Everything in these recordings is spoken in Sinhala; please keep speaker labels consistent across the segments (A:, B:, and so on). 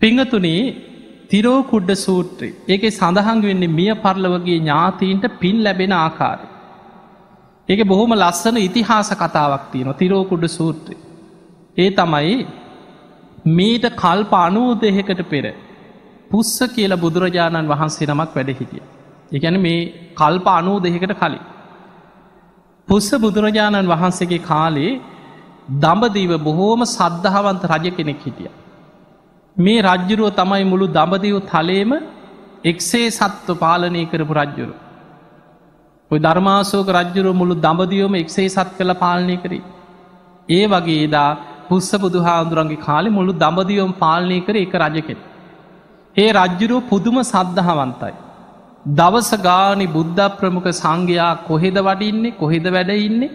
A: පිංහතුනේ තිරෝකුඩ්ඩ සූත්‍රය ඒක සඳහන් වෙන්නේ මිය පරලවගේ ඥාතීන්ට පින් ලැබෙන ආකාරය. ඒක බොහොම ලස්සන ඉතිහාස කතාවක් තියෙන තිරෝකුඩ සූත්‍රය. ඒ තමයි මීට කල්ප අනූ දෙහෙකට පෙර පුස්ස කියල බුදුරජාණන් වහන්සේ නමක් වැඩ හිටිය. එකැන මේ කල්ප අනූ දෙහෙකට කලින්. පුස්ස බුදුරජාණන් වහන්සේගේ කාලේ දඹදීව බොහෝම සද්ධාවන්ත රජ කෙනෙක් හිටිය. මේ රජ්ජුරුව තමයි මුළු දඹදිව තලේම එක්සේ සත්ව පාලනය කරපු රජ්ජුරු. ඔය ධර්මාසෝක රජ්ජුරුව මුළු දඹදියෝම එක්සේ සත් කළ පාලනය කරී. ඒ වගේ දා පුස්ස බුදුහාන්දුරන්ගේ කාලෙ මුළු දඹදියෝම් පාලනය කර එක රජකෙන. ඒ රජ්ජුරුව පුදුම සද්ධහවන්තයි. දවස ගානි බුද්ධ ප්‍රමුඛ සංඝයා කොහෙද වඩින්නේ කොහෙද වැඩඉන්නේ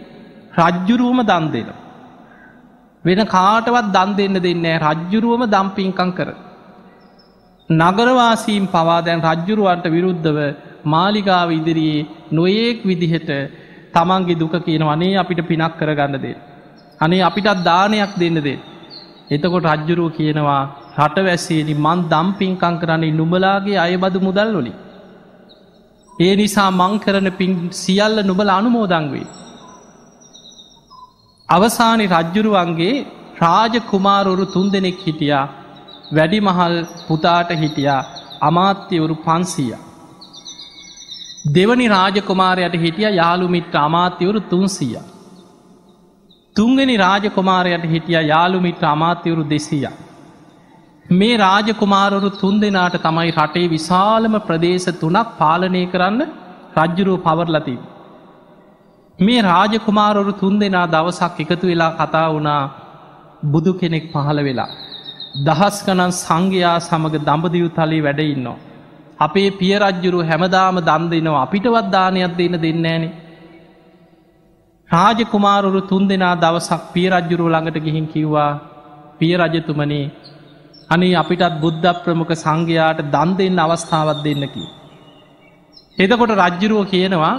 A: රජ්ජුරුවම දන් දෙනවා. වෙන කාටවත් දන් දෙන්න දෙන්නේ රජ්ජුරුවම දම්පින්කං කර. නගරවාසීම් පවාදැන් රජ්ජුරුවන්ට විරුද්ධව මාලිගාව ඉදිරියේ නොයෙක් විදිහට තමන්ගේ දුක කියන වනේ අපිට පිනක් කරගන්න දේ. අනේ අපිටත් දානයක් දෙන්න දේ. එතකොට රජ්ජුරුව කියනවා රටවැස්සේනි මන් දම්පින්කං කරන්නේ නුඹලාගේ අයබදු මුදල් වලින්. ඒ නිසා මං කරන පින් සියල්ල නුබල අනුමෝදංවේ. අවසානි රජ්ජුරුවන්ගේ රාජ කුමාරුරු තුන් දෙනෙක් හිටියා වැඩිමහල් පුතාට හිටියා අමාත්‍යවරු පන්සීය. දෙවනි රාජකුමාරයට හිටිය යාළුමිට්ට අමාත්‍යවරු තුන්සිය. තුන්ගනි රාජකුමාරයට හිටිය යාළුමිට්ට අමාත්‍යවරු දෙසිය. මේ රාජකුමාරරු තුන් දෙනාට තමයි රටේ විශාලම ප්‍රදේශ තුනක් පාලනය කරන්න රජ්ජුරුව පවරලතිී. මේ රාජකුමාරරු තුන් දෙනා දවසක් එකතු වෙලා කතා වුණා බුදු කෙනෙක් පහළ වෙලා. දහස් ගනන් සංඝයා සමඟ දඹදිව් තලී වැඩඉන්නවා. අපේ පියරජ්ජුරු හැමදාම දන් දෙනවා අපිටවත් දානයක් දෙන්න දෙන්නේන. රාජකුමාරුරු තුන් දෙනා දවසක් පියරජ්ජුරු ළඟට ගිහින් කිව්වා පියරජතුමනේ අනේ අපිටත් බුද්ධ ප්‍රමුඛ සංඝයාට දන් දෙන්න අවස්ථාවත් දෙන්නකි. එතකොට රජ්ජුරුව කියනවා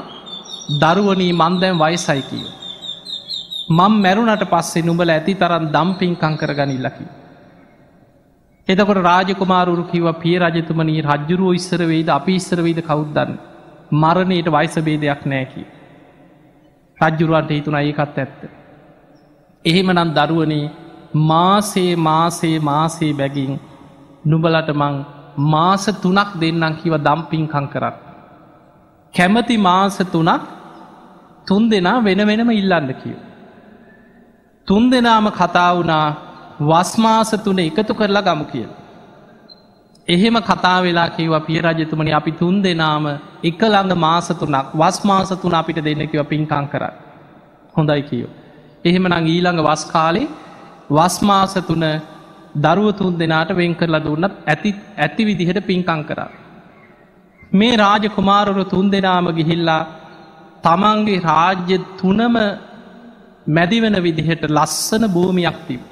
A: දරුවනී මන්දැම් වයසයි කියෝ. මං මැරුණට පස්සේ නුඹල ඇති තරන් දම්පින්කං කර ගනිල්ලකි. එතකොට රාජකුමාරුරු කිව පිය රජතුමනී රජ්ජුරුව ඉස්සර වෙයිද අපි ඉස්සර වෙයිද කවුද්දන්න මරණයට වයිස බේදයක් නෑකි. රජ්ජුරුවන්ට හිතුන ඒකත් ඇත්ත. එහෙම නම් දරුවනේ මාසේ මාසේ මාසේ බැගින් නුබලට මං මාස තුනක් දෙන්නම් කිව දම්පින්කං කරත්. කැමති මාස තුනක් තුන් දෙනා වෙන වෙනම ඉල්ලන්න කියෝ. තුන් දෙනාම කතා වුණා වස්මාස තුන එකතු කරලා ගමු කියල. එහෙම කතා වෙලා කිව පිය රජතුමනි අපි තුන් දෙනාම එක ළඟ මාස තුනක් වස්මාස තුන අපිට දෙන්නකිව පින්කං කර. හොඳයි කියෝ. එහෙම නං ඊළඟ වස් කාලේ වස්මාස තුන දරුව තුන් දෙනාට වෙන් කරලා දුන්නත් ඇති ඇති විදිහට පින්කං කරා. මේ රාජ කුමාරුරු තුන් දෙනාම ගිහිල්ලා තමන්ගේ රාජ්‍ය තුනම මැදිවෙන විදිහට ලස්සන භූමියක් තිබ.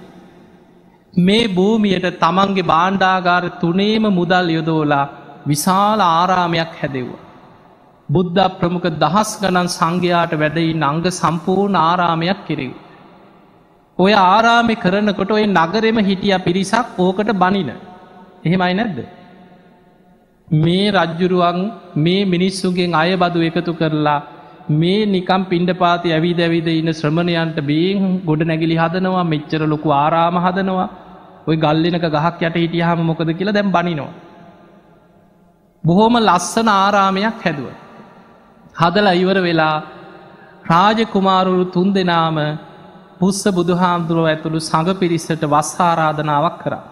A: මේ භූමියට තමන්ගේ බාණ්ඩාගාර තුනේම මුදල් යොදෝලා විශාල ආරාමයක් හැදෙව්ව. බුද්ධ ප්‍රමුඛ දහස් ගණන් සංඝයාට වැඩයි නංග සම්පූර්ණ ආරාමයක් කෙරෙව්. ඔය ආරාමි කරනකොට ඔය නගරෙම හිටිය පිරිසක් ඕකට බනින. එහෙමයි නැද්ද. මේ රජ්ජුරුවන් මේ මිනිස්සුගෙන් අය බදු එකතු කරලා මේ නිකම් පින්ඩ පාති ඇවි දැවිද ඉන්න ශ්‍රමණයන්ට බේහම් ගොඩ නැගිලි හදනවා මෙච්චර ලොකු ආරාම හදනවා ඔය ගල්ලනක ගහක් යට හිටිය හම මොකද කියලා දැම් බනිනවා. බොහෝම ලස්සන ආරාමයක් හැදුව. හදල ඉවර වෙලා රාජකුමාරුරු තුන් දෙනාම පුස්ස බුදුහාමුදුරුව ඇතුළු සඟ පිරිස්සට වස්සාරාධනාවක් කරා.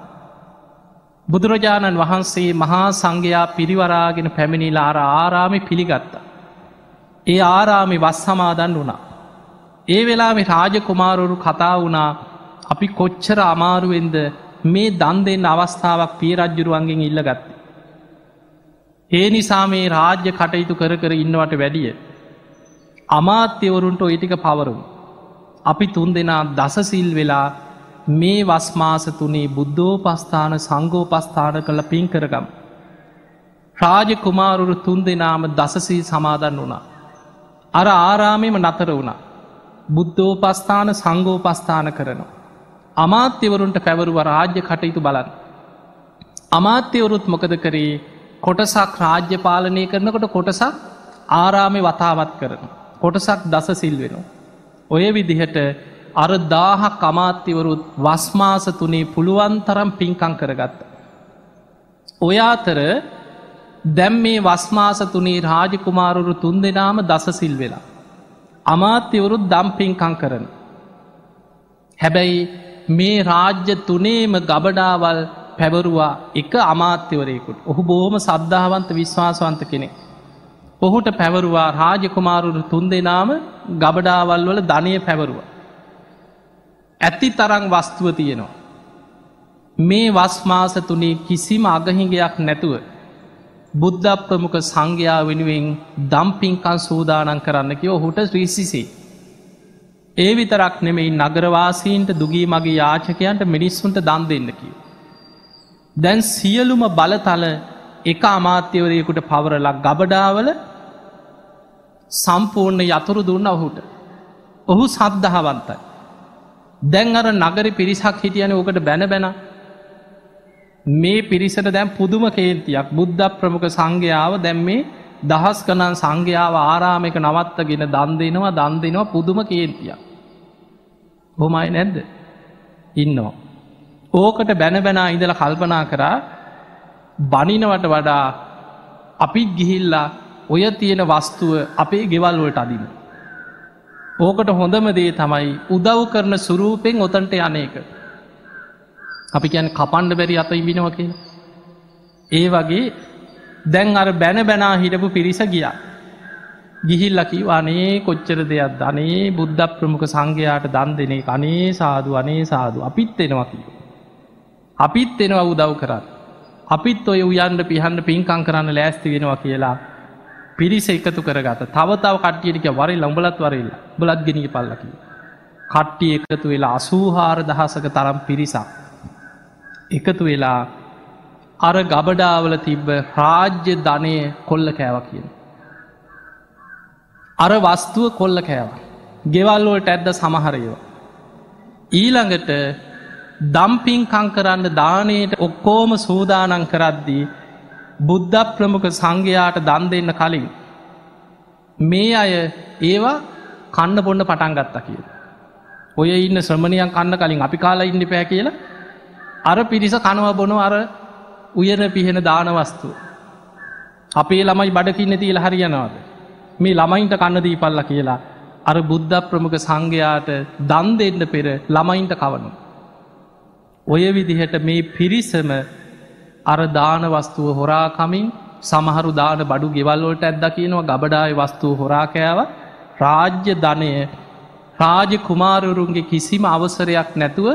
A: බුදුරජාණන් වහන්සේ මහා සංඝයා පිරිවරාගෙන පැමිණිලාර ආරාමි පිළිගත්තා. ඒ ආරාමි වස් සමාදන් වුණා. ඒ වෙලාවෙ රාජකුමාරුරු කතා වුණා අපි කොච්චර අමාරුවෙන්ද මේ දන් දෙන්න අවස්ථාවක් පිය රජ්ජුරුවන්ගෙන් ඉල්ලගත්ත. ඒ නිසා මේ රාජ්‍ය කටයුතු කර කර ඉන්නවට වැඩිය. අමාත්‍යවරුන්ට ඔයිටික පවරුම්. අපි තුන් දෙනා දසසිල් වෙලා මේ වස්මාස තුනේ බුද්ධෝපස්ථාන සංගෝපස්ථාන කළ පින් කරගම්. රාජ කුමාරුරු තුන් දෙනාම දසසී සමාදන් වුණා. අර ආරාමෙම නතර වුණා. බුද්ධෝපස්ථාන සංගෝපස්ථාන කරනවා. අමාත්‍යවරුන්ට පැවරුව රාජ්‍ය කටයුතු බලන්. අමාත්‍යවරුත් මොකද කරේ කොටසක් රාජ්‍ය පාලනය කරනකොට කොටසක් ආරාමි වතාවත් කරන. කොටසක් දස සිල් වෙනවා. ඔය විදිහට අර දාහක් අමාත්‍යවරුත් වස්මාස තුනේ පුළුවන් තරම් පින්කං කරගත්ත. ඔය අතර දැම් මේ වස්මාස තුනේ රාජකුමාරුරු තුන් දෙනාම දසසිල් වෙලා. අමාත්‍යවරුත් දම්පින්කං කරන. හැබැයි මේ රාජ්‍ය තුනේම ගබඩාවල් පැවරුවා එක අමාත්‍යවරයකුට ඔහු බෝහම සද්ධාවන්ත විශ්වාසවන්ත කෙනෙ. ඔහුට පැවරුවා රාජකුමාරුරු තුන් දෙනාම ගබඩාවල් වල ධනය පැවරුවා. ඇති තරං වස්තුව තියෙනවා. මේ වස්මාස තුනේ කිසිම අගහිගයක් නැතුව බුද්ධ ප්‍රමුඛ සංඝයා වෙනුවෙන් දම්පින්කන් සූදානන් කරන්න කිව ඔහුට ශ්‍රීසිසේ. ඒ විතරක් නෙමෙයි නගරවාසීන්ට දුගී මගේ යාචකයන්ට මිනිස්සුන්ට දන් දෙන්න කිව. දැන් සියලුම බලතල එක අමාත්‍යවරයකුට පවරලක් ගබඩාවල සම්පූර්ණ යතුරු දුන්න ඔහුට. ඔහු සද්ධහවන්තයි. දැන් අර නගරි පිරිසක් හිටියන ඕකට බැන බැන මේ පිරිසට දැම් පුදුම කේන්තියක් බුද්ධ ප්‍රමුඛ සංඝයාව දැම් මේ දහස් කනන් සංඝයාව ආරාමක නවත්තගෙන දන් දෙනවා දන් දෙනවා පුදුම කේන්තියක්. හොමයි නැද්ද ඉන්නවා. ඕකට බැන බැනා ඉඳල කල්පනා කරා බනිනවට වඩා අපිත් ගිහිල්ලා ඔය තියෙන වස්තුව අපේ ගෙවල්වලට අදින. ඕකට හොඳම දේ තමයි උදව් කරන සුරූපෙන් ඔතන්ට යනක. අපි කියැන කපන්ඩ බැරි අත ඉබිනව කිය. ඒ වගේ දැන් අර බැන බැනා හිටපු පිරිස ගියා. ගිහිල්ලකි අනේ කොච්චර දෙයක් ධනේ බුද්ධ ප්‍රමුඛ සංඝයාට දන් දෙනේ අනේ සාදු අනේ සාදු අපිත් එනවා කිය. අපිත් එනවා උදව් කරන්න. අපිත් ඔය උයන්ට පිහන්ඩ පින්කං කරන්න ලෑස්ති වෙනවා කියලා පිරිස එකතු කරගත තවතාව කට්ටියටික වරි ලම්බලත් වරල්ල බලත් ගෙනී පල්ලකි. කට්ටිය එකතු වෙලා අසූහාර දහසක තරම් පිරිසක්. එකතු වෙලා අර ගබඩාවල තිබ්බ රාජ්‍ය ධනය කොල්ල කෑව කියන. අර වස්තුව කොල්ල කෑව. ගෙවල්ලෝට ඇද්ද සමහරයෝ. ඊළඟට දම්පින්කං කරන්න දානයට ඔක්කෝම සූදානන් කරද්දී බුද්ධ ප්‍රමුඛ සංඝයාට දන් දෙන්න කලින් මේ අය ඒවා කන්න බොන්න පටන් ගත්තා කිය. ඔය ඉන්න ශ්‍රමණයන් කන්න කලින් අපි කාලා ඉන්න පෑ කියලා අර පිරිස කනව බොන අර උයන පිහෙන දානවස්තු. අපේ ළමයි බඩකින්න තිීල හරියනවාද. මේ ළමයින්ට කන්න දීපල්ල කියලා අර බුද්ධ ප්‍රමුඛ සංඝයාට දන් දෙන්න පෙර ළමයින්ට කවනු. ඔය විදිහට මේ පිරිසම අර දාන වස්තුව හොරාකමින් සමහරු දාන බඩු ගෙවල්වලට ඇද්ද කියනවා ගබඩාය වස්තුව හොරාකෑව රාජ්‍ය ධනය රාජ කුමාරවරුන්ගේ කිසිම අවසරයක් නැතුව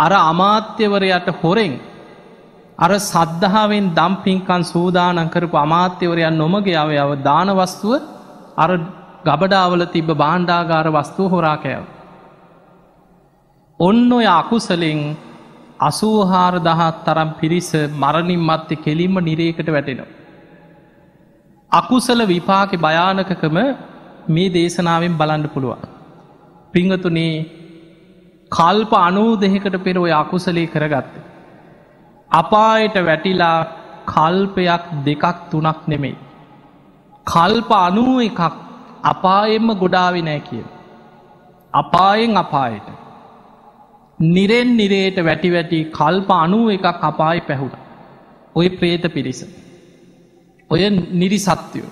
A: අර අමාත්‍යවරයට හොරෙන් අර සද්ධාවෙන් දම්පින්කන් සූදානන් කරපු අමාත්‍යවරයන් නොමගේ අවයාව දානවස්තුව අර ගබඩාවල තිබ බාණ්ඩාගාර වස්තුව හොරාකෑව. ඔන්න ඔය අකුසලෙන් අසූහාර දහත් තරම් පිරිස මරණින් මත්තෙ කෙලින්ම නිරේකට වැටෙනවා. අකුසල විපාක භයානකකම මේ දේශනාවෙන් බලන්න පුළුවන්. පිංහතුනේ කල්ප අනූ දෙහෙකට පෙර ඔය අකුසලේ කරගත්ත. අපායට වැටිලා කල්පයක් දෙකක් තුනක් නෙමෙයි. කල්ප අනුව එකක් අපායෙන්ම ගොඩාවි නෑ කිය. අපායෙන් අපායට. නිරෙන් නිරේට වැටි වැටි කල්ප අනුව එකක් අපායි පැහුට. ඔය ප්‍රේත පිරිස. ඔය නිරි සත්‍යයෝ.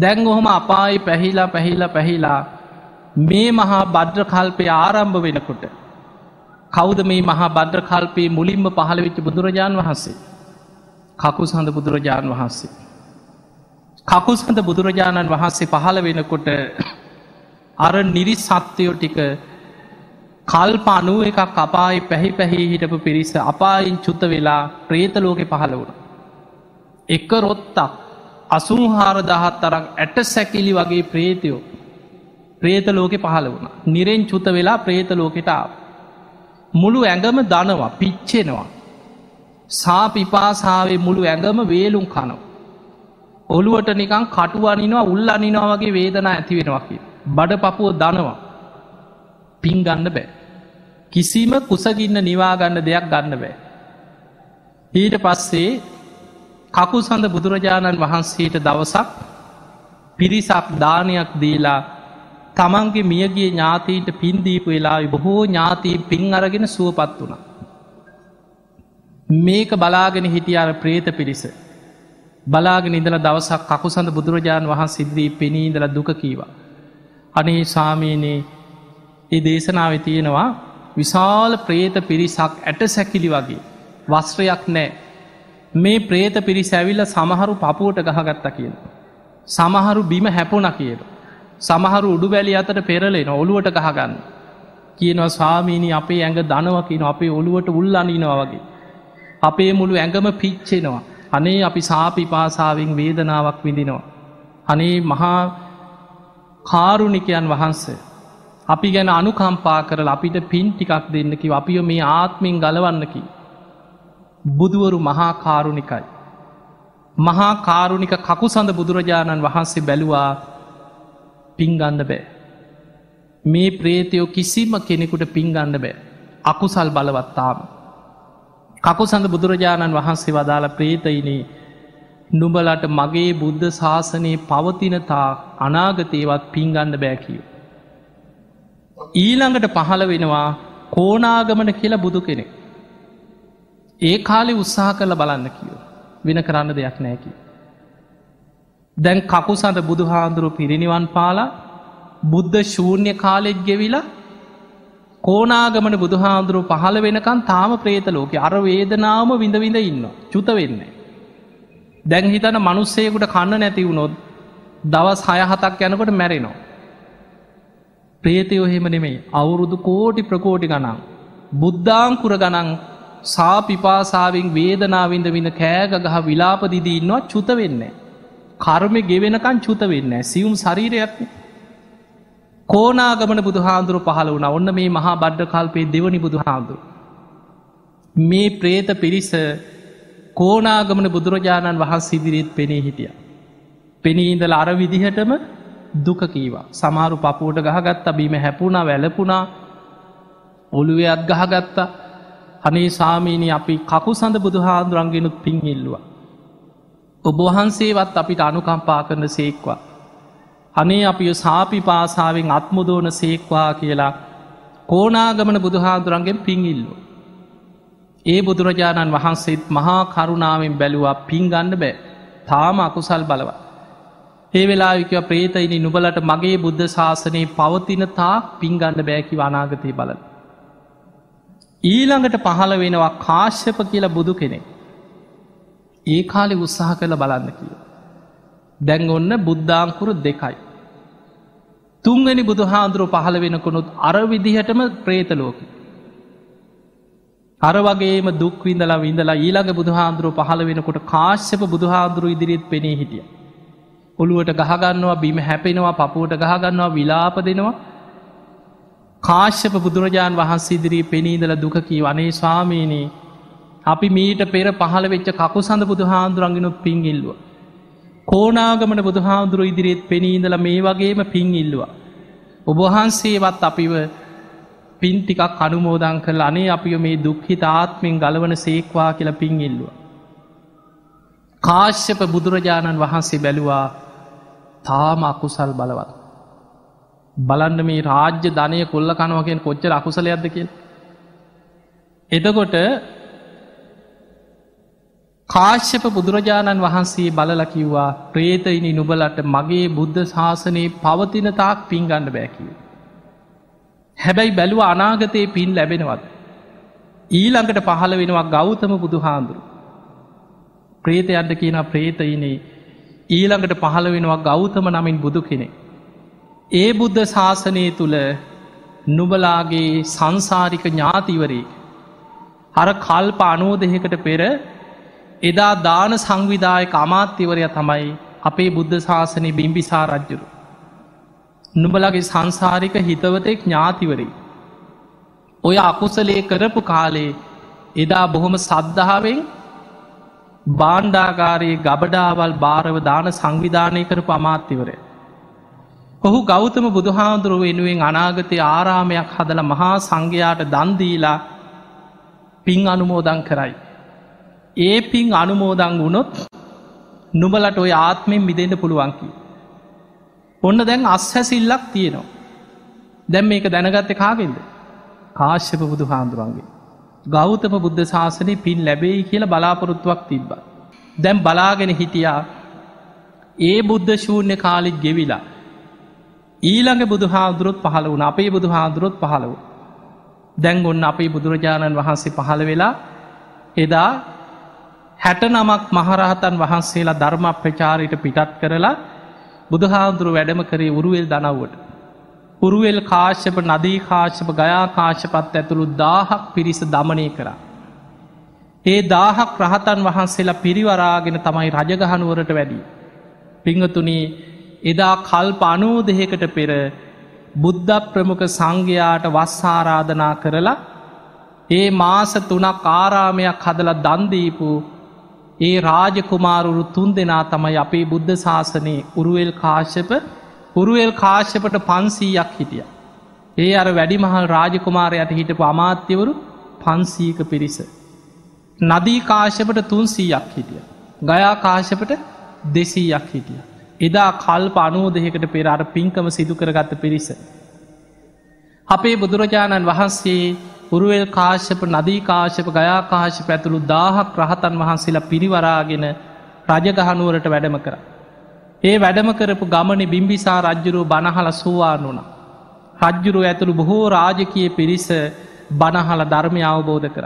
A: දැන් ඔහොම අපායි පැහිලා පැහිලා පැහිලා මේ මහා බද්්‍ර කල්පය ආරම්භ වෙනකොට. කෞද මේ මහා බද්්‍ර කල්පයේ මුලින්ම පහළවෙච්ච බුදුරජාණන් වහන්සේ. කකු සඳ බුදුරජාණන් වහන්සේ. කකු සඳ බුදුරජාණන් වහන්සේ පහළ වෙනකොට අර නිරි සත්‍යයෝ ටික කල්ප අනුව එකක් අපායි පැහි පැහි හිටපු පිරිස අපායින් චුත්ත වෙලා ප්‍රේතලෝකෙ පහළ වුණ. එක රොත්තක් අසුහාර දහත් තරක් ඇට සැකිලි වගේ ප්‍රේතයෝ ප්‍රේතලෝකෙ පහළ වුණ. නිරෙන් චුත වෙලා ප්‍රේතලෝකෙටාව. මුළු ඇඟම දනවා පිච්චෙනවා. සාපිපාසාාවේ මුළු ඇඟම වේලුම් කනව. ඔළුවට නිකං කටුවනිනවා උල් අනිනවා වගේ වේදනා ඇති වෙනවාකි. බඩ පපුුව දනවා. පින් ගන්න බෑ. කිසිම කුසගින්න නිවාගන්න දෙයක් ගන්න බෑ. ඊට පස්සේ කකු සඳ බුදුරජාණන් වහන්සේට දවසක් පිරිසක් දානයක් දීලා තමන්ගේ මියගේ ඥාතීන්ට පින්දීපු වෙලා බොහෝ ඥාතීන් පින් අරගෙන සුවපත් වුණ. මේක බලාගෙන හිටිය අර ප්‍රේත පිරිස. බලාගෙන ඉඳල දවසක් කකු සඳ බුදුරජාණන් වහන් සිද්ධී පෙනීඉදල දුක කීවා. අනේ සාමීනයේ ඒ දේශනාව තියෙනවා විශාල ප්‍රේත පිරිසක් ඇට සැකිලි වගේ වස්ත්‍රයක් නෑ මේ ප්‍රේත පිරිස ඇවිල්ල සමහරු පපුුවට ගහගත්ත කියල. සමහරු බිම හැපුණ කියල. සමහරු උඩු බැලි අතට පෙරලෙන ඔළුවට ගහගන්න. කියනවා ස්වාමීණී අපේ ඇඟ දනවකින අපේ ඔළුවට උල්ලනිනවා වගේ. අපේ මුළු ඇඟම පිච්චෙනවා. අනේ අපි සාපි පාසාාවෙන් වේදනාවක් විඳිනවා. අනේ මහා කාරුණිකයන් වහන්සේ. අපි ගැන අනුකම්පා කරල අපිට පින් ටිකක් දෙන්නකි අපිෝ මේ ආත්මින් ගලවන්නකි. බුදුවරු මහා කාරුණිකයි. මහා කාරුණික කකු සඳ බුදුරජාණන් වහන්සේ බැලුවා පින්ගන්න බෑ. මේ ප්‍රේතයෝ කිසිම කෙනෙකුට පින්ගන්න බෑ. අකුසල් බලවත්තාම. කකු සඳ බුදුරජාණන් වහන්සේ වදාළ ප්‍රේතයිනේ නුබලට මගේ බුද්ධ ශාසනයේ පවතිනතා අනාගතයවත් පින්ගන්න බෑකිව. ඊළඟට පහළ වෙනවා කෝනාගමන කියලා බුදු කෙනෙක්. ඒ කාලෙ උත්සාහ කරල බලන්න කියෝ වෙන කරන්න දෙයක් නෑකි. දැන් කකු සඳ බුදු හාන්දුරු පිරිනිවන් පාලා බුද්ධ ශූන්‍ය කාලෙක් ගෙවිලා කෝනාගමන බුදුහාන්දුරු පහළ වෙනකන් තාම ප්‍රේත ලෝක අර වේදනාවම විඳවිඳ ඉන්න චුත වෙන්න. දැන් හිතන මනුස්සයකුට කන්න නැති වුණොත් දවස් හයහතක් යනකොට මැරෙනවා. ප්‍රේතයෝ හෙම නෙමෙයි අවුරුදු කෝටි ප්‍රකෝටි ගනන් බුද්ධාංකුර ගනන් සාපිපාසාාවෙන් වේදනාවින්ද විඳ කෑග ගහ විලාපදිදී ඉන්නවා චුත වෙන්න. කර්මය ගෙවෙනකන් චුත වෙන්න සියුම් ශරීරයක්න. කෝනාගමන බුදුහාන්දුරු පහල වුණ ඔන්න මේ මහා බඩ්ඩ කල්පේ දෙවනි බුදුහාන්දුරු. මේ ප්‍රේත පිරිස කෝනාගමන බුදුරජාණන් වහන් සිදිරිත් පෙනේ හිටිය. පෙනීඉදල අර විදිහටම දුක කීවා සමාරු පපුූට ගහගත්තා බීම හැපුුණා වැලපුුණා ඔළුවේ අත් ගහගත්තා අනේ සාමීනී අපි කකු සඳ බුදුහාන්දුරන්ගෙනුත් පින් ඉල්ලවා. ඔබවහන්සේවත් අපිට අනුකම්පා කරන සේක්වා. අනේ අපිය සාපි පාසාාවෙන් අත්මුදෝන සේක්වා කියලා කෝනාගමන බුදුහාදුරන්ගෙන් පිංඉල්ලු. ඒ බුදුරජාණන් වහන්සේත් මහා කරුණාවෙන් බැලුවා පින්ගන්න බෑ තාම අකුසල් බලව. ඒ වෙලාවිකව ප්‍රේතයිනි නුබලට මගේ බුද්ධ ශාසනයේ පවතින තා පින්ගන්න බෑකි වනාගතය බලන. ඊළඟට පහළ වෙනවා කාශ්‍යප කියලා බුදු කෙනෙ. ඒ කාලෙ උත්සාහ කළ බලන්න කිය. දැන් ඔන්න බුද්ධාංකුරු දෙකයි. තුන්වැනි බුදු හාන්දුරුව පහළ වෙනකුණුත් අර විදිහටම ප්‍රේතලෝක. අර වගේම දුක්විඳලා විඳලා ඊළඟ බුදුහාන්දුරුව පහළ වෙනකොට කාශ්‍යප බුදුහාන්දුරු ඉදිරිත් පෙනී හිටිය. ඔළුවට ගහගන්නවා බිම හැපෙනවා පපුුවට ගහගන්නවා විලාප දෙනවා කාශ්‍යප බුදුරජාණන් වහන්සේ ඉදිරී පෙනීදල දුකකී වනේ ස්වාමීනී අපි මීට පෙර පහළ වෙච්ච කකු සඳ බුදු හාන්දුරන්ගෙනුත් පින් ඉල්ලුව. කෝනාගමන බුදු හාමුදුරු ඉදිරිත් පෙනීදල මේ වගේම පින් ඉල්ලවා. ඔබහන්සේවත් අපිව පින් ටිකක් අනුමෝදං කළ අනේ අපිය මේ දුක්හිත ආත්මෙන් ගලවන සේක්වා කියල පින් ඉල්ලවා. කාශ්‍යප බුදුරජාණන් වහන්සේ බැලුවා තාම අකුසල් බලවත්. බලන්න මේ රාජ්‍ය ධනය කොල්ල කනුවකෙන් කොච්චර අකුසලයක්ද කිය. එතකොට කාශ්‍යප බුදුරජාණන් වහන්සේ බලල කිව්වා ප්‍රේතයිනි නුබලට මගේ බුද්ධ ශාසනයේ පවතින තාක් පින්ගණ්ඩ බෑකිව. හැබැයි බැලුව අනාගතයේ පින් ලැබෙනවත්. ඊළඟට පහළ වෙනවා ගෞතම බුදු හාන්දුරු. ප්‍රේත අඩ කියන ප්‍රේතයිනේ ඊළඟට පහළ වෙනවා ගෞතම නමින් බුදු කෙනෙ. ඒ බුද්ධ ශාසනය තුළ නුබලාගේ සංසාරික ඥාතිවරේ අර කල්ප අනෝදහකට පෙර එදා දාන සංවිධායක අමාත්‍යවරය තමයි අපේ බුද්ධ ශාසනය බිම්බිසා රජ්ජුරු. නුබලගේ සංසාරික හිතවතෙක් ඥාතිවරී. ඔය අකුසලේ කරපු කාලේ එදා බොහොම සද්ධාවෙන් බාණ්ඩාගාරයේ ගබඩාවල් භාරව දාන සංවිධානය කරපු අමාත්‍යවරය. ඔහු ගෞතම බුදුහාන්දුරුව වෙනුවෙන් අනාගතය ආරාමයක් හදල මහා සංඝයාට දන්දීලා පින් අනුමෝදං කරයි. ඒ පින් අනුමෝදං වුණොත් නුබලට ඔය ආත්මෙන් මිදෙන්ට පුළුවන්කි. ඔන්න දැන් අස්හැසිල්ලක් තියෙනවා. දැම් මේක දැනගත්ත කාගෙන්ද. කාශ්‍යප බුදු හාන්දුරන්ගේ. ගෞතම බුද්ධ ශාසනය පින් ලැබෙයි කියල බලාපොරොත්තුවක් තිබ්බ. දැම් බලාගෙන හිටියා ඒ බුද්ධ ශූන්‍ය කාලික් ගෙවිලා. ඊළඟ බුදු හාදුරොත් පහළ වුණ අපේ බුදු හාදුරොත් පහළව. දැන් ඔන්න අපේ බුදුරජාණන් වහන්සේ පහළ වෙලා එදා හැට නමක් මහරහතන් වහන්සේලා ධර්ම ප්‍රචාරයට පිටත් කරලා බුදුහාන්දුරු වැඩම කරේ උරුවල් දනව්වට. උරුවල් කාශ්‍යප නදී කාශ්‍යප ගයා කාශ්‍යපත් ඇතුළු දාහක් පිරිස දමනය කර. ඒ දාහක් රහතන් වහන්සේලා පිරිවරාගෙන තමයි රජගහනුවරට වැඩි. පිංහතුනී එදා කල්ප අනෝදහකට පෙර බුද්ධ ප්‍රමුඛ සංඝයාට වස්සාරාධනා කරලා ඒ මාස තුනක් ආරාමයක් හදල දන්දීපු ඒ රාජකුමාරුරු තුන් දෙනා තමයි අපේ බුද්ධ ශාසනයේ උරුවල් කාශ්‍යප උරුවල් කාශ්‍යපට පන්සීයක් හිටිය. ඒ අර වැඩිමහල් රාජකුමාරයට හිටපු අමාත්‍යවරු පන්සීක පිරිස. නදී කාශ්‍යපට තුන්සීයක් හිටිය. ගයා කාශ්‍යපට දෙසීයක් හිටිය. එදා කල්ප අනෝදහකට පෙර අර පින්කම සිදු කරගත්ත පිරිස. අපේ බුදුරජාණන් වහන්සේ පුරුවල් කාශ්‍යප නදී කාශ්‍යප ගයා කාශ්‍යප ඇතුළු දාහක් රහතන් වහන්සේලා පිරිවරාගෙන රජගහනුවරට වැඩම කර. ඒ වැඩම කරපු ගමන බිම්බිසා රජ්ජුරුව බණහල සුවාන් වුණ. රජ්ජුරුව ඇතුළු බොහෝ රාජකය පිරිස බණහල ධර්මය අවබෝධ කර.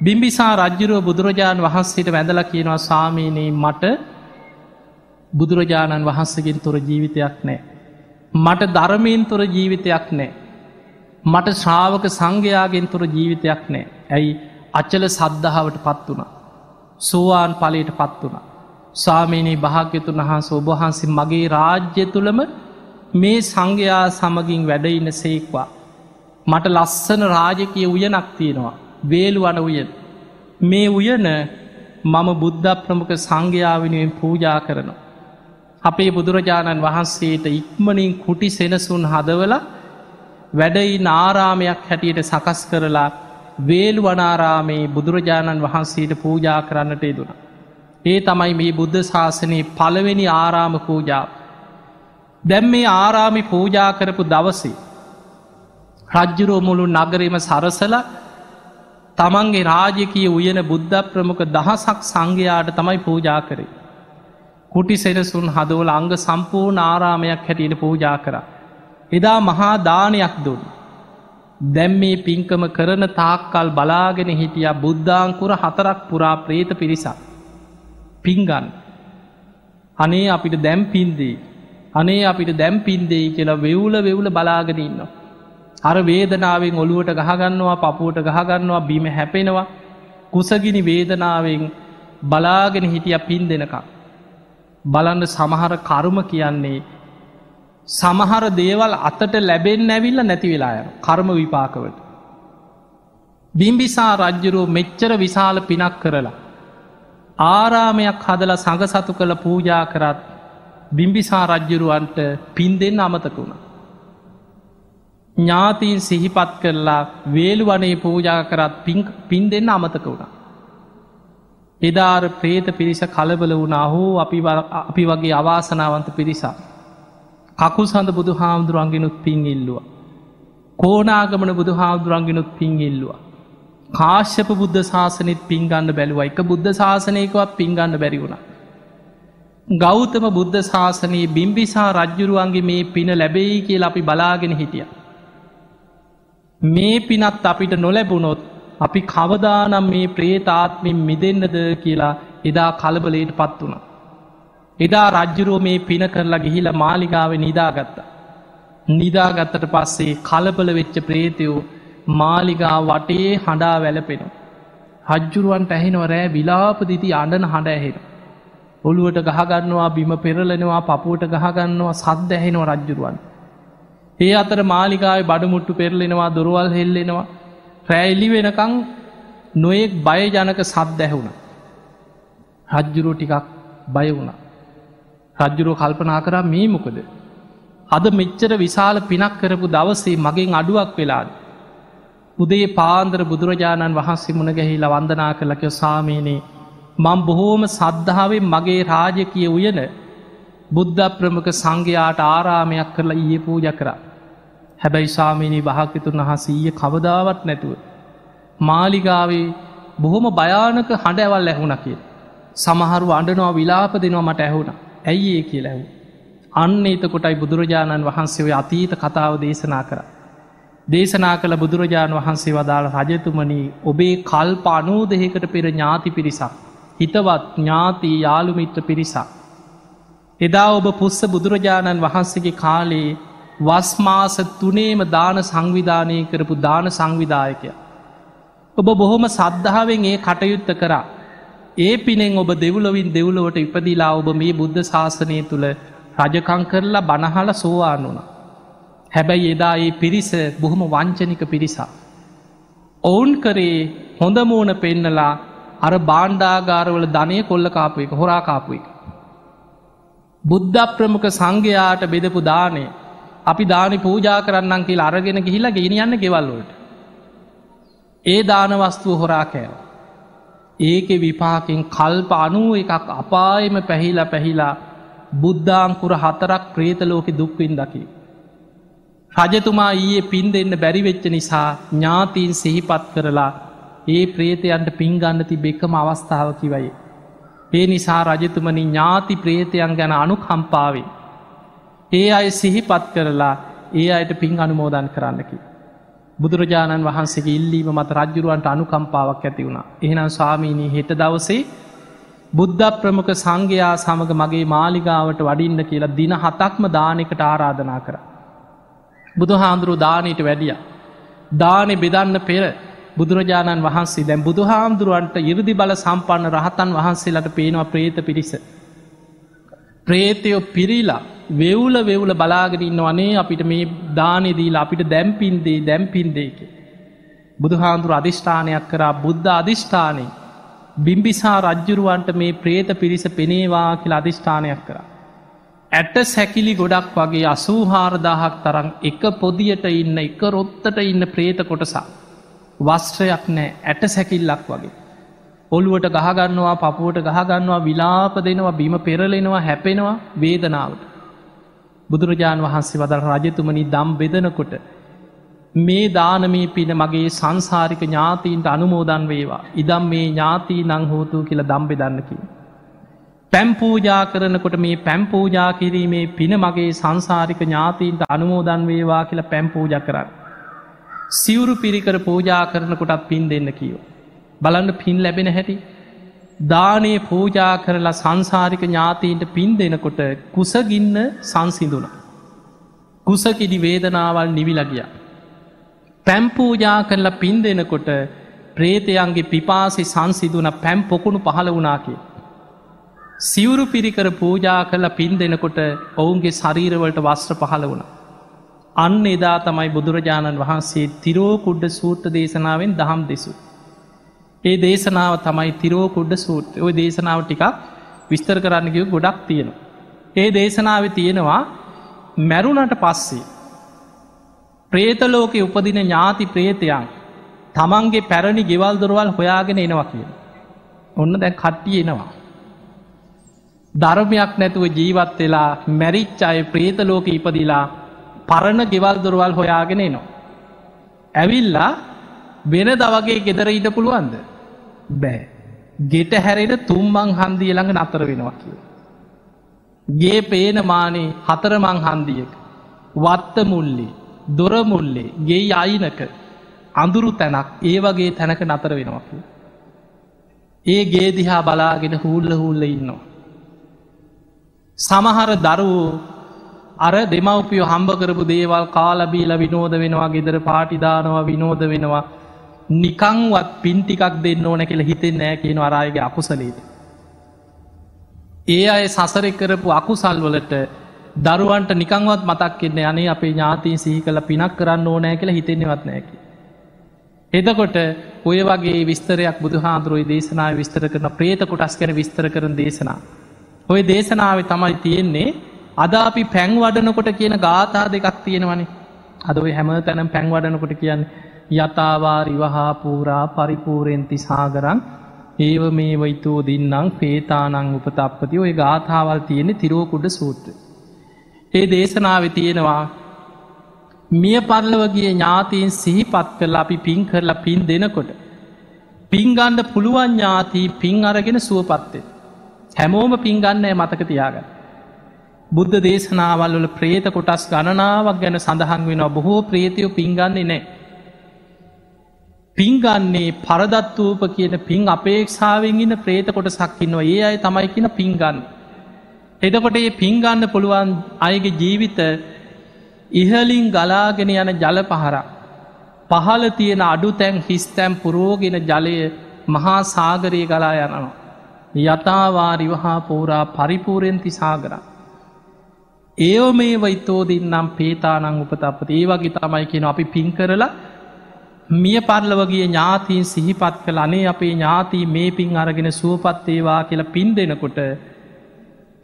A: බිම්බිසා රජ්ජුරුව බුදුරජාණන් වහන්සේට වැඳල කියනවා සාමීනී මට බුදුරජාණන් වහන්සගෙන් තොර ජීවිතයක් නෑ. මට ධර්මයෙන් තොර ජීවිතයක් නෑ. මට ශ්‍රාවක සංඝයාගෙන් තුර ජීවිතයක් නෑ. ඇයි අච්චල සද්ධාවට පත් වුණ. සෝවාන් පලට පත් වුණ. ස්වාමීනී භාග්‍යතුන් වහන්ස ඔබහන්සේ මගේ රාජ්‍ය තුළම මේ සංඝයා සමගින් වැඩඉන්න සේක්වා. මට ලස්සන රාජකය උයනක් තියෙනවා. වේලු වන උයන්. මේ උයන මම බුද්ධ ප්‍රමුඛ සංඝයාවෙනුවෙන් පූජා කරනවා. අපේ බුදුරජාණන් වහන්සේට ඉක්මනින් කුටි සෙනසුන් හදවලා වැඩයි නාරාමයක් හැටියට සකස් කරලා වේල් වනාරාමේ බුදුරජාණන් වහන්සේට පූජා කරන්නට යෙදුණ. ඒ තමයි මේ බුද්ධ ශාසනයේ පළවෙනි ආරාම පූජාව. දැම් මේ ආරාමි පූජා කරපු දවසේ. රජ්ජුරෝ මුළු නගරම සරසල තමන්ගේ රාජකිය උයන බුද්ධ ප්‍රමුඛ දහසක් සංඝයාට තමයි පූජා කරේ. කුටි සෙනසුන් හදවල අංග සම්පූර්ණ ආරාමයක් හැටියට පූජා කරා. එදා මහා දානයක් දුන්. දැම් මේ පින්කම කරන තාක්කල් බලාගෙන හිටිය බුද්ධාංකුර හතරක් පුරා ප්‍රේත පිරිසක්. පිංගන් අනේ අපිට දැම් පින්දේ අනේ අපිට දැම් පින්දෙයි කියලා වෙවුල වෙවුල බලාගෙන ඉන්න. අර වේදනාවෙන් ඔළුවට ගහගන්නවා පපුුවට ගහගන්නවා බීම හැපෙනවා කුසගිනි වේදනාවෙන් බලාගෙන හිටිය පින් දෙනකක්. බලන්න සමහර කරුම කියන්නේ සමහර දේවල් අතට ලැබෙන් ඇවිල්ල නැති වෙලාය කර්ම විපාකවට. බිම්බිසා රජ්ජුරුව මෙච්චර විශාල පිනක් කරලා. ආරාමයක් හදල සඟ සතු කළ පූජා කරත් බිම්බිසා රජ්ජුරුවන්ට පින් දෙන්න අමතක වුණ. ඥාතීන් සිහිපත් කරලා වේලු වනේ පූජා කරත් පින් දෙන්න අමතක වුණ. එදාර ප්‍රේත පිරිස කලබල වුණ අහෝ අපි වගේ අවාසනාවන්ත පිරිසා. කකුල් සඳ බුදු හාමුදුරුවන්ගෙනුත් පින් ඉල්ලුව. කෝනාගමන බුදු හාමුදුරුවන්ගෙනුත් පින් ඉල්ලුව. කාශ්‍යප බුද්ධ ශාසනත් පින්ගන්න බැලුව එක බුද්ධ ශාසනයකවත් පින්ගන්න බැරිවුණ. ගෞතම බුද්ධ ශාසනයේ බිම්බිසා රජ්ජුරුවන්ගේ මේ පින ලැබෙයි කියලා අපි බලාගෙන හිටිය. මේ පිනත් අපිට නොලැබුණොත් අපි කවදානම් මේ ප්‍රේතාත්මින් මිදෙන්න්නද කියලා එදා කලබලයට පත් වුණ. එදා රජ්ජුරුව මේ පින කරලා ගිහිල මාලිගාව නිදාගත්ත. නිදාගත්තට පස්සේ කලපල වෙච්ච ප්‍රේතයෝ මාලිගා වටේ හඬා වැලපෙන. හජ්ජුරුවන්ට ඇහෙනව රෑ විලාප දිති අඩන හඬ ඇහෙන. ඔළුවට ගහගන්නවා බිම පෙරලෙනවා පපුුවට ගහගන්නවා සද්ද ඇහෙනව රජ්ජුරුවන්. ඒ අතර මාලිකාව බඩමුට්ටු පෙරලෙනවා දොරවල් හෙල්ලෙනවා රෑල්ලි වෙනකං නොයෙක් බය ජනක සද්ද ඇහුණ. රජ්ජුරුව ටිකක් බය වුණා. රජ්ජුරුව කල්පනා කරා මේ මොකද. අද මෙච්චර විශාල පිනක් කරපු දවසේ මගෙන් අඩුවක් වෙලාද. උදේ පාන්දර බුදුරජාණන් වහන්සේ මුණ ගැහිලා වන්දනා කළකව සාමීනේ මං බොහෝම සද්ධාවෙන් මගේ රාජකය උයන බුද්ධ ප්‍රමක සංඝයාට ආරාමයක් කරලා ඊය පූජ කරා. හැබැයි සාමීනී භාකතුන් වහසීය කවදාවත් නැතුව. මාලිගාවේ බොහොම භයානක හඬ ඇවල් ඇහුණ කිය. සමහරු අඩනවා විලාප දෙනවා මට ඇහුණ ඇයි ඒ කිය ලැහු. අන්න එතකොටයි බුදුරජාණන් වහන්සේ ඔය අතීත කතාව දේශනා කර. දේශනා කළ බුදුරජාණන් වහන්සේ වදාළ රජතුමනී ඔබේ කල්ප අනූදහකට පෙර ඥාති පිරිසක්. හිතවත් ඥාති යාළුමිත්‍ර පිරිසක්. එදා ඔබ පුස්ස බුදුරජාණන් වහන්සේගේ කාලේ වස්මාස තුනේම දාන සංවිධානය කරපු දාන සංවිධායකය. ඔබ බොහොම සද්ධාවෙන් ඒ කටයුත්ත කරා. ඒ පිනෙන් ඔබ දෙවුලොවින් දෙවුලොවට ඉපදිලා ඔබ මේ බුද්ධ ශාසනය තුළ රජකං කරලා බණහල සෝවාන් වුණ. හැබැයි එදා ඒ පිරිස බොහොම වංචනික පිරිසා. ඔවුන් කරේ හොඳමූුණ පෙන්නලා අර බාණ්ඩාගාරවල ධනය කොල්ල කාපු එක හොරාකාපු එක. බුද්ධ ප්‍රමුඛ සංඝයාට බෙදපු දානය අපි දානි පූජා කරන්නම් කියලා අරගෙන ගිහිලා ගෙනියන්න ගෙවල්ලෝට. ඒ දානවස්තුව හොරා කෑව. ඒක විපාකින් කල්ප අනුව එකක් අපායම පැහිලා පැහිලා බුද්ධාංකුර හතරක් ප්‍රේතලෝක දුක්වින් දකි. රජතුමා ඊයේ පින් දෙන්න බැරිවෙච්ච නිසා ඥාතීන් සිහිපත් කරලා ඒ ප්‍රේතයන්ට පින්ගන්න ති බෙක්කම අවස්ථාවකිවයි. ඒ නිසා රජතුමනි ඥාති ප්‍රේතයන් ගැන අනු කම්පාවේ. ඒ අය සිහිපත් කරලා ඒ අයට පින් අනුමෝදන් කරන්නකි. බුදුරජාණන් වහන්සේගේ ඉල්ලීම මත රජ්ජුරුවන්ට අනුකම්පාවක් ඇති වුණ. එහෙනම් ස්වාමීණී හෙට දවසේ බුද්ධ ප්‍රමුඛ සංඝයා සමඟ මගේ මාලිගාවට වඩින්න කියලා දින හතක්ම දානකට ආරාධනා කර. බුදු හාමුදුරු දානයට වැඩිය. දානෙ බෙදන්න පෙර බුදුරජාණන් වහන්සේ දැන් බුදු හාමුදුරුවන්ට ඉරදි බල සම්පන්න රහතන් වහන්සේලට පේනවා ප්‍රේත පිරිස. ප්‍රේතයෝ පිරිලා වෙවුල වෙවුල බලාගෙන ඉන්න වනේ අපිට මේ දානෙදීලා අපිට දැම්පින්දේ දැම්පින්දේක. බුදු හාමුදුරු අධිෂ්ඨානයක් කරා බුද්ධ අධිෂ්ඨානය බිම්බිසා රජ්ජුරුවන්ට මේ ප්‍රේත පිරිස පෙනේවා කියලා අධිෂ්ඨානයක් කර. ඇට සැකිලි ගොඩක් වගේ අසූහාරදාහක් තරම් එක පොදියට ඉන්න එක රොත්තට ඉන්න ප්‍රේත කොටසා. වස්ත්‍රයක් නෑ ඇට සැකිල්ලක් වගේ. ඔළුවට ගහගන්නවා පපුුවට ගහගන්නවා විලාප දෙනවා බිම පෙරලෙනවා හැපෙනවා වේදනාවට. බුදුරජාණන් වහන්සේ වදල් රජතුමනි දම් බෙදනකොට මේ දානමී පින මගේ සංසාරික ඥාතීන්ට අනුමෝදන් වේවා. ඉදම් මේ ඥාතී නංහෝතු කියල දම්බෙ දන්නකි. පැම්පූජා කරනකොට මේ පැම්පූජා කිරීමේ පින මගේ සංසාරික ඥාතීන්ට අනුමෝදන් වේවා කියල පැම්පූජ කරන්න. සිවුරු පිරිකර පූජා කරනකොටත් පින් දෙන්න කියෝ. බලන්න පින් ලැබෙන හැටි. දානයේ පූජා කරලා සංසාරික ඥාතීන්ට පින් දෙනකොට කුසගින්න සංසිඳුන. කුසකිඩි වේදනාවල් නිවිලගියා. පැම්පූජා කරලා පින් දෙනකොට ප්‍රේතයන්ගේ පිපාසි සංසිදුන පැම් පොකුණු පහළ වනාකේ. සිවුරු පිරිකර පූජා කරලා පින් දෙනකොට ඔවුන්ගේ ශරීරවලට වස්ත්‍ර පහළ වුණ. අන්න එදා තමයි බුදුරජාණන් වහන්සේ තිරෝකුඩ්ඩ සූට්‍ර දේශනාවෙන් දහම් දෙසු. ඒ දේශනාව තමයි තිරෝකුඩ්ඩ සූට් ඔය දේශනාව ටිකක් විස්තර කරන්නකිව ගොඩක් තියෙනවා. ඒ දේශනාව තියෙනවා මැරුණට පස්සේ ප්‍රේතලෝක උපදින ඥාති ප්‍රේතයන් තමන්ගේ පැරණි ගෙවල් දොරවල් හොයාගෙන එනවා කිය. ඔන්න දැන් කට්ටිය එනවා. ධර්මයක් නැතුව ජීවත් වෙලා මැරිච් අය ප්‍රේතලෝක ඉපදිලා පරණ ගෙවල් දොරවල් හොයාගෙන එනවා. ඇවිල්ලා වෙන දවගේ ගෙදර ඉට පුළුවන්ද. බෑ. ගෙට හැරෙන තුම්මං හන්දිය ළඟ නතර වෙනවා කිය. ගේ පේන මානේ හතරමං හන්දියක. වත්ත මුල්ලි දොරමුල්ලේ ගේ අයිනක අඳුරු තැනක් ඒ වගේ තැනක නතර වෙනවාකි. ඒ ගේ දිහා බලාගෙන හූල්ල හූල්ල ඉන්නවා. සමහර දරුවෝ අර දෙමවපිය හම්බ කරපු දේවල් කාලබීල විනෝද වෙනවා ගෙදර පාටිදානවා විනෝද වෙනවා නිකංවත් පින්ටිකක් දෙන්න ඕන කියල හිතෙන් නෑ කියන අරායගේ අකුසලේද. ඒ අය සසරෙ කරපු අකුසල්වලට දරුවන්ට නිකංවත් මතක් කෙන්න අනේ අපේ ඥාතීන් සිහි කළ පිනක් කරන්න ඕනෑ කියලා හිතෙන්නවත් නෑකි. එදකොට ඔය වගේ විස්තරයක් බුදුහාන්දුරුවයි දේශනාව විස්තර කරන ප්‍රේත කොටස් කැන විස්තර කරන දේශනා. ඔය දේශනාව තමයි තියෙන්නේ අද අපි පැං වඩනකොට කියන ගාථා දෙකක් තියෙනවනේ අද ඔය හැම තැනම් පැං වඩනකොට කියන්න යතාවා රිවහා පූරා පරිපූරෙන්ති සාගරන් ඒව මේ වයිතෝ දින්නම් පේතානං උපතප්පති ඔය ගාථාවල් තියෙන තිරෝකුඩ සූත්‍ර. ඒ දේශනාව තියෙනවා මිය පරලවගේ ඥාතීන් සිහිපත් කරලා අපි පින් කරලා පින් දෙනකොට. පින්ගණ්ඩ පුළුවන් ඥාතිී පින් අරගෙන සුවපත්තේ. හැමෝම පින්ගන්නෑ මතක තියාගන්න. බුද්ධ දේශනාවල් වල ප්‍රේත කොටස් ගණනාවක් ගැන සඳහන් වෙන බොහෝ ප්‍රේතියෝ පින්ගන්නේ නෑ. පින්ගන්නේ පරදත්වූප කියන පින් අපේක්ෂාවෙන් ඉන්න ප්‍රේත කොට සක්කින්නවා ඒ අය තමයි කියන පින්ගන්න. එතකොට ඒ පින්ගන්න පුළුවන් අයගේ ජීවිත ඉහලින් ගලාගෙන යන ජල පහරක්. පහල තියෙන අඩු තැන් හිස්තැම් පුරෝගෙන ජලය මහා සාගරය ගලා යනවා. යථවාරිවහා පෝරා පරිපූරෙන්ති සාගරා. ඒෝ මේ වෛතෝදින්නම් පේතානං උපතපත ඒ වගේ තමයි කියෙන අපි පින් කරලා මිය පරලවගේ ඥාතීන් සිහිපත් කළ අනේ අපේ ඥාතී මේ පින් අරගෙන සුවපත්තේවා කියලා පින් දෙනකොට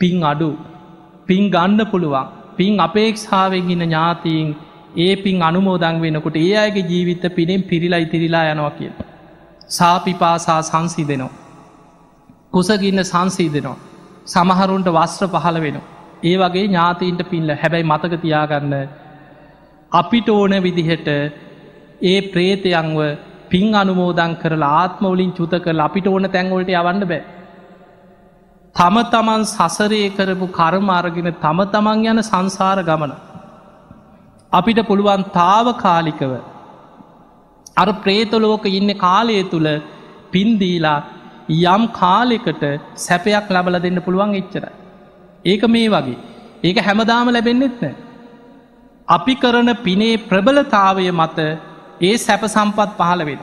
A: පින් අඩු පින් ගණ්ඩ පුළුවන් පින් අපේක්ෂාවෙන් ඉන්න ඥාතීන් ඒ පින් අනුමෝදං වෙනකොට ඒ අයගේ ජීවිත පිනෙන් පිරිලා ඉතිරිලා යනවා කිය. සාපිපාසා සංසි දෙනවා. කුසගින්න සංසී දෙනවා. සමහරුන්ට වස්ත්‍ර පහළ වෙනවා. ඒ වගේ ඥාතීන්ට පිල්ල හැබැයි මතක තියාගන්න අපිට ඕන විදිහට ඒ ප්‍රේතයංව පින් අනුමෝදං කරලා ආත්මවලින් චුත කර අපිට ඕන තැන්වලට යවන්න බෑ. තම තමන් සසරය කරපු කර්මාරගෙන තම තමන් යන සංසාර ගමන. අපිට පුළුවන් තාව කාලිකව අර ප්‍රේතලෝක ඉන්න කාලය තුළ පින්දීලා යම් කාලෙකට සැපයක් ලබල දෙන්න පුළුවන් එච්චර. ඒක මේ වගේ. ඒක හැමදාම ලැබෙන්න්නෙත් නෑ. අපි කරන පිනේ ප්‍රබලතාවය මත ඒ සැප සම්පත් පහළ වෙන.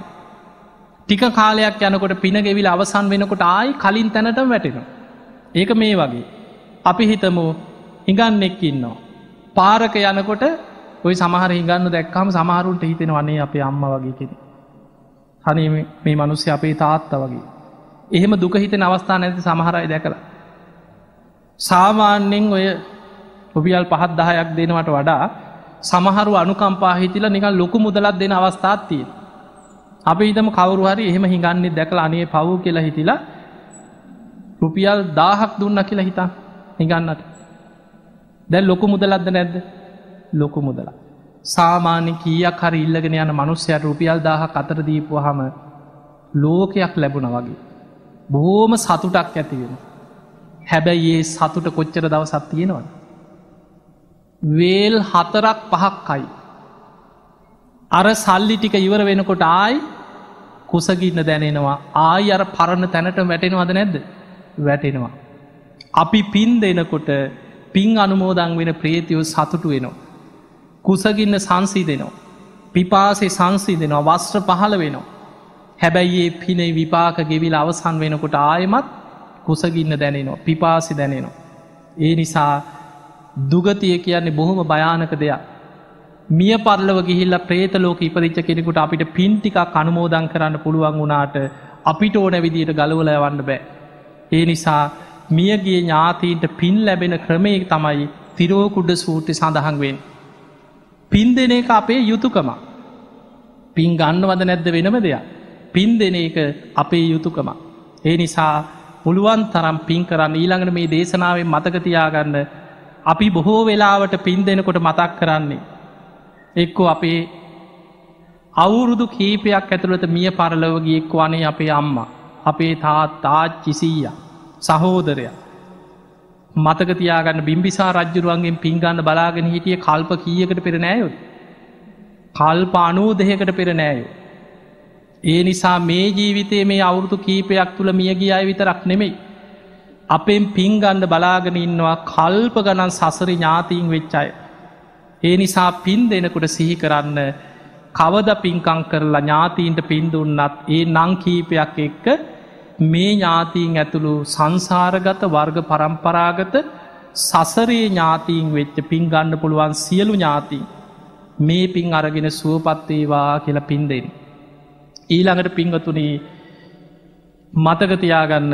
A: ටික කාලයක් යනකොට පිනගෙවිල අවසන් වෙනකොට ආයි කලින් තැනට වැටෙනවා. ඒක මේ වගේ. අපි හිතමු හිඟන්නෙක් ඉන්නවා. පාරක යනකොට ඔයි සමහර හිඟන්න දැක්කම සමහරුන්ට හිතෙන වන්නේ අපේ අම්ම වගේ කෙන. හනි මේ මනුස්්‍ය අපේ තාත්ත වගේ. එහෙම දුක හිතෙන අවස්ථා නැති සමහරයි දැකලා. සාමාන්‍යෙන් ඔය ඔබියල් පහත් දහයක් දෙනවට වඩා සමහරු අනුකම්පා හිතිල නිකල් ලොකු මුදලත් දෙන අවස්ථාත්තිය. අපි හිතම කවරු හරි එහෙම හිඟන්නේ දැකලා අනේ පව් කියලා හිතිලා රුපියල් දාහක් දුන්න කියලා හිතා හිගන්නට දැන් ලොකු මුදලක්ද නැද්ද? ලොකු මුදලා සාමාන්‍ය කීයක් හරි ඉල්ලගෙන යන මනුස්්‍යයට රුපියල් දාහ අතර දීපුව හම ලෝකයක් ලැබුණ වගේ. බොහෝම සතුටක් ඇතිවෙන හැබැයි ඒ සතුට කොච්චර දවසත් තියෙනවද? වේල් හතරක් පහක්කයි අර සල්ලි ටික ඉවර වෙනකොට ආයි කුසගින්න දැනෙනවා ආයි අර පරණ තැනට වැටෙනවද නැද්ද වැටෙනවා. අපි පින් දෙනකොට පින් අනුමෝදං වෙන ප්‍රේතියෝ සතුටු වෙනවා. කුසගින්න සංසී දෙනවා. පිපාසේ සංසී දෙනවා වස්ත්‍ර පහළ වෙනවා. හැබැයි ඒ පිනේ විපාක ගෙවිල් අවසන් වෙනකොට ආයමත් කුසගින්න දැනෙනවා පිපාසි දැනෙනවා. ඒ නිසා දුගතිය කියන්නේ බොහොම භයානක දෙයක්. මිය පරලව ගිහිල්ල ප්‍රේතලෝක ඉපදිච්ච කෙනෙකුට අපිට පින්ටිකක් අනුමෝදං කරන්න පුළුවන් වුණාට අපිට ඕන විදියට ගලවල යවන්න බෑ. ඒ නිසා මියගේ ඥාතීන්ට පින් ලැබෙන ක්‍රමය තමයි තිරෝකුඩ සූට්‍රි සඳහන්වෙන්. පින් දෙන එක අපේ යුතුකම. පින් ගන්නවද නැද්ද වෙනම දෙයක්. පින් දෙන එක අපේ යුතුකම. ඒ නිසා පුළුවන් තරම් පින් කරන්න ඊළඟට මේ දේශනාවෙන් මතකතියාගන්න අපි බොහෝ වෙලාවට පින් දෙනකොට මතක් කරන්නේ. එක්කෝ අපේ අවුරුදු කීපයක් ඇතුළට මිය පරලවගියෙක් වනේ අපේ අම්මා. අපේ තාත් තාච්චිසීය සහෝදරය මතකතියාගන්න බිම්බිසා රජ්ජුරුවන්ගෙන් පින්ගන්න බලාගෙන හිටිය කල්ප කියකට පෙර නෑයුත් කල්ප අනූ දෙහකට පෙර නෑයෝ ඒ නිසා මේ ජීවිතේ මේ අවුරුදු කීපයක් තුළ මියගිය අය විතරක් නෙමෙයි අපෙන් පින්ගණ්ඩ බලාගෙන ඉන්නවා කල්ප ගණන් සසරි ඥාතීන් වෙච්චාය ඒ නිසා පින් දෙනකුට සිහි කරන්න කවද පින්කං කරලා ඥාතීන්ට පින්දුන්නත් ඒ නංකීපයක් එක්ක මේ ඥාතීන් ඇතුළු සංසාරගත වර්ග පරම්පරාගත සසරේ ඥාතීන් වෙච්ච පින් ගන්න පුළුවන් සියලු ඥාතිී මේ පින් අරගෙන සුවපත්තේවා කියලා පින්දෙන්. ඊළඟට පිංගතුනී මතකතියාගන්න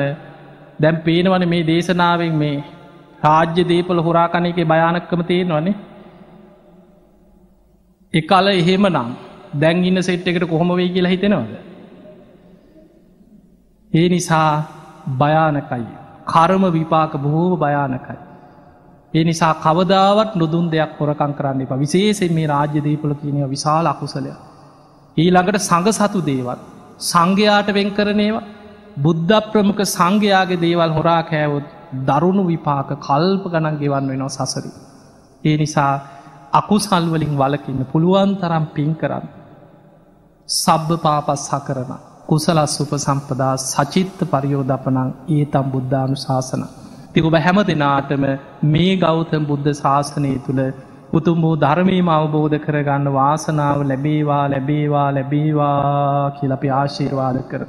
A: දැම් පේනවන මේ දේශනාවෙන් මේ රාජ්‍ය දීපල හොරාකණ එක භයානක්කම තියෙනවනේ එකල එහෙම නම් දැන් ඉන්න සෙට් එකට කොහොම වෙයි කියලා හිතෙනවද. ඒ නිසා භයානකයි. කරම විපාක බොහෝ භයානකයි. ඒ නිසා කවදාවත් නොදුන් දෙයක් හොරකං කරන්න එප විශේසෙන් මේ රාජ්‍යදීපල කියනව විශාල අකුසලය. ඊළඟට සඟ සතු දේවත්. සංඝයාට වෙන් කරනේවා බුද්ධ ප්‍රමුඛ සංඝයාගේ දේවල් හොරා කෑවොත් දරුණු විපාක කල්ප ගණන් ගෙවන්න වෙනවා සසරි. ඒ නිසා අකුසල්වලින් වලකින්න පුළුවන් තරම් පින් කරන්න. සබ්භ පාපස් සකරන කුසලස් උප සම්පදා සචිත්ත පරියෝධපනං ඒතම් බුද්ධානු ශාසන. තිකුබ හැම දෙනාටම මේ ගෞතම බුද්ධ ශාසනය තුළ උතුම් වූ ධර්මීම අවබෝධ කරගන්න වාසනාව ලැබේවා ලැබේවා ලැබේවා කියලපි ආශීර්වාද කර.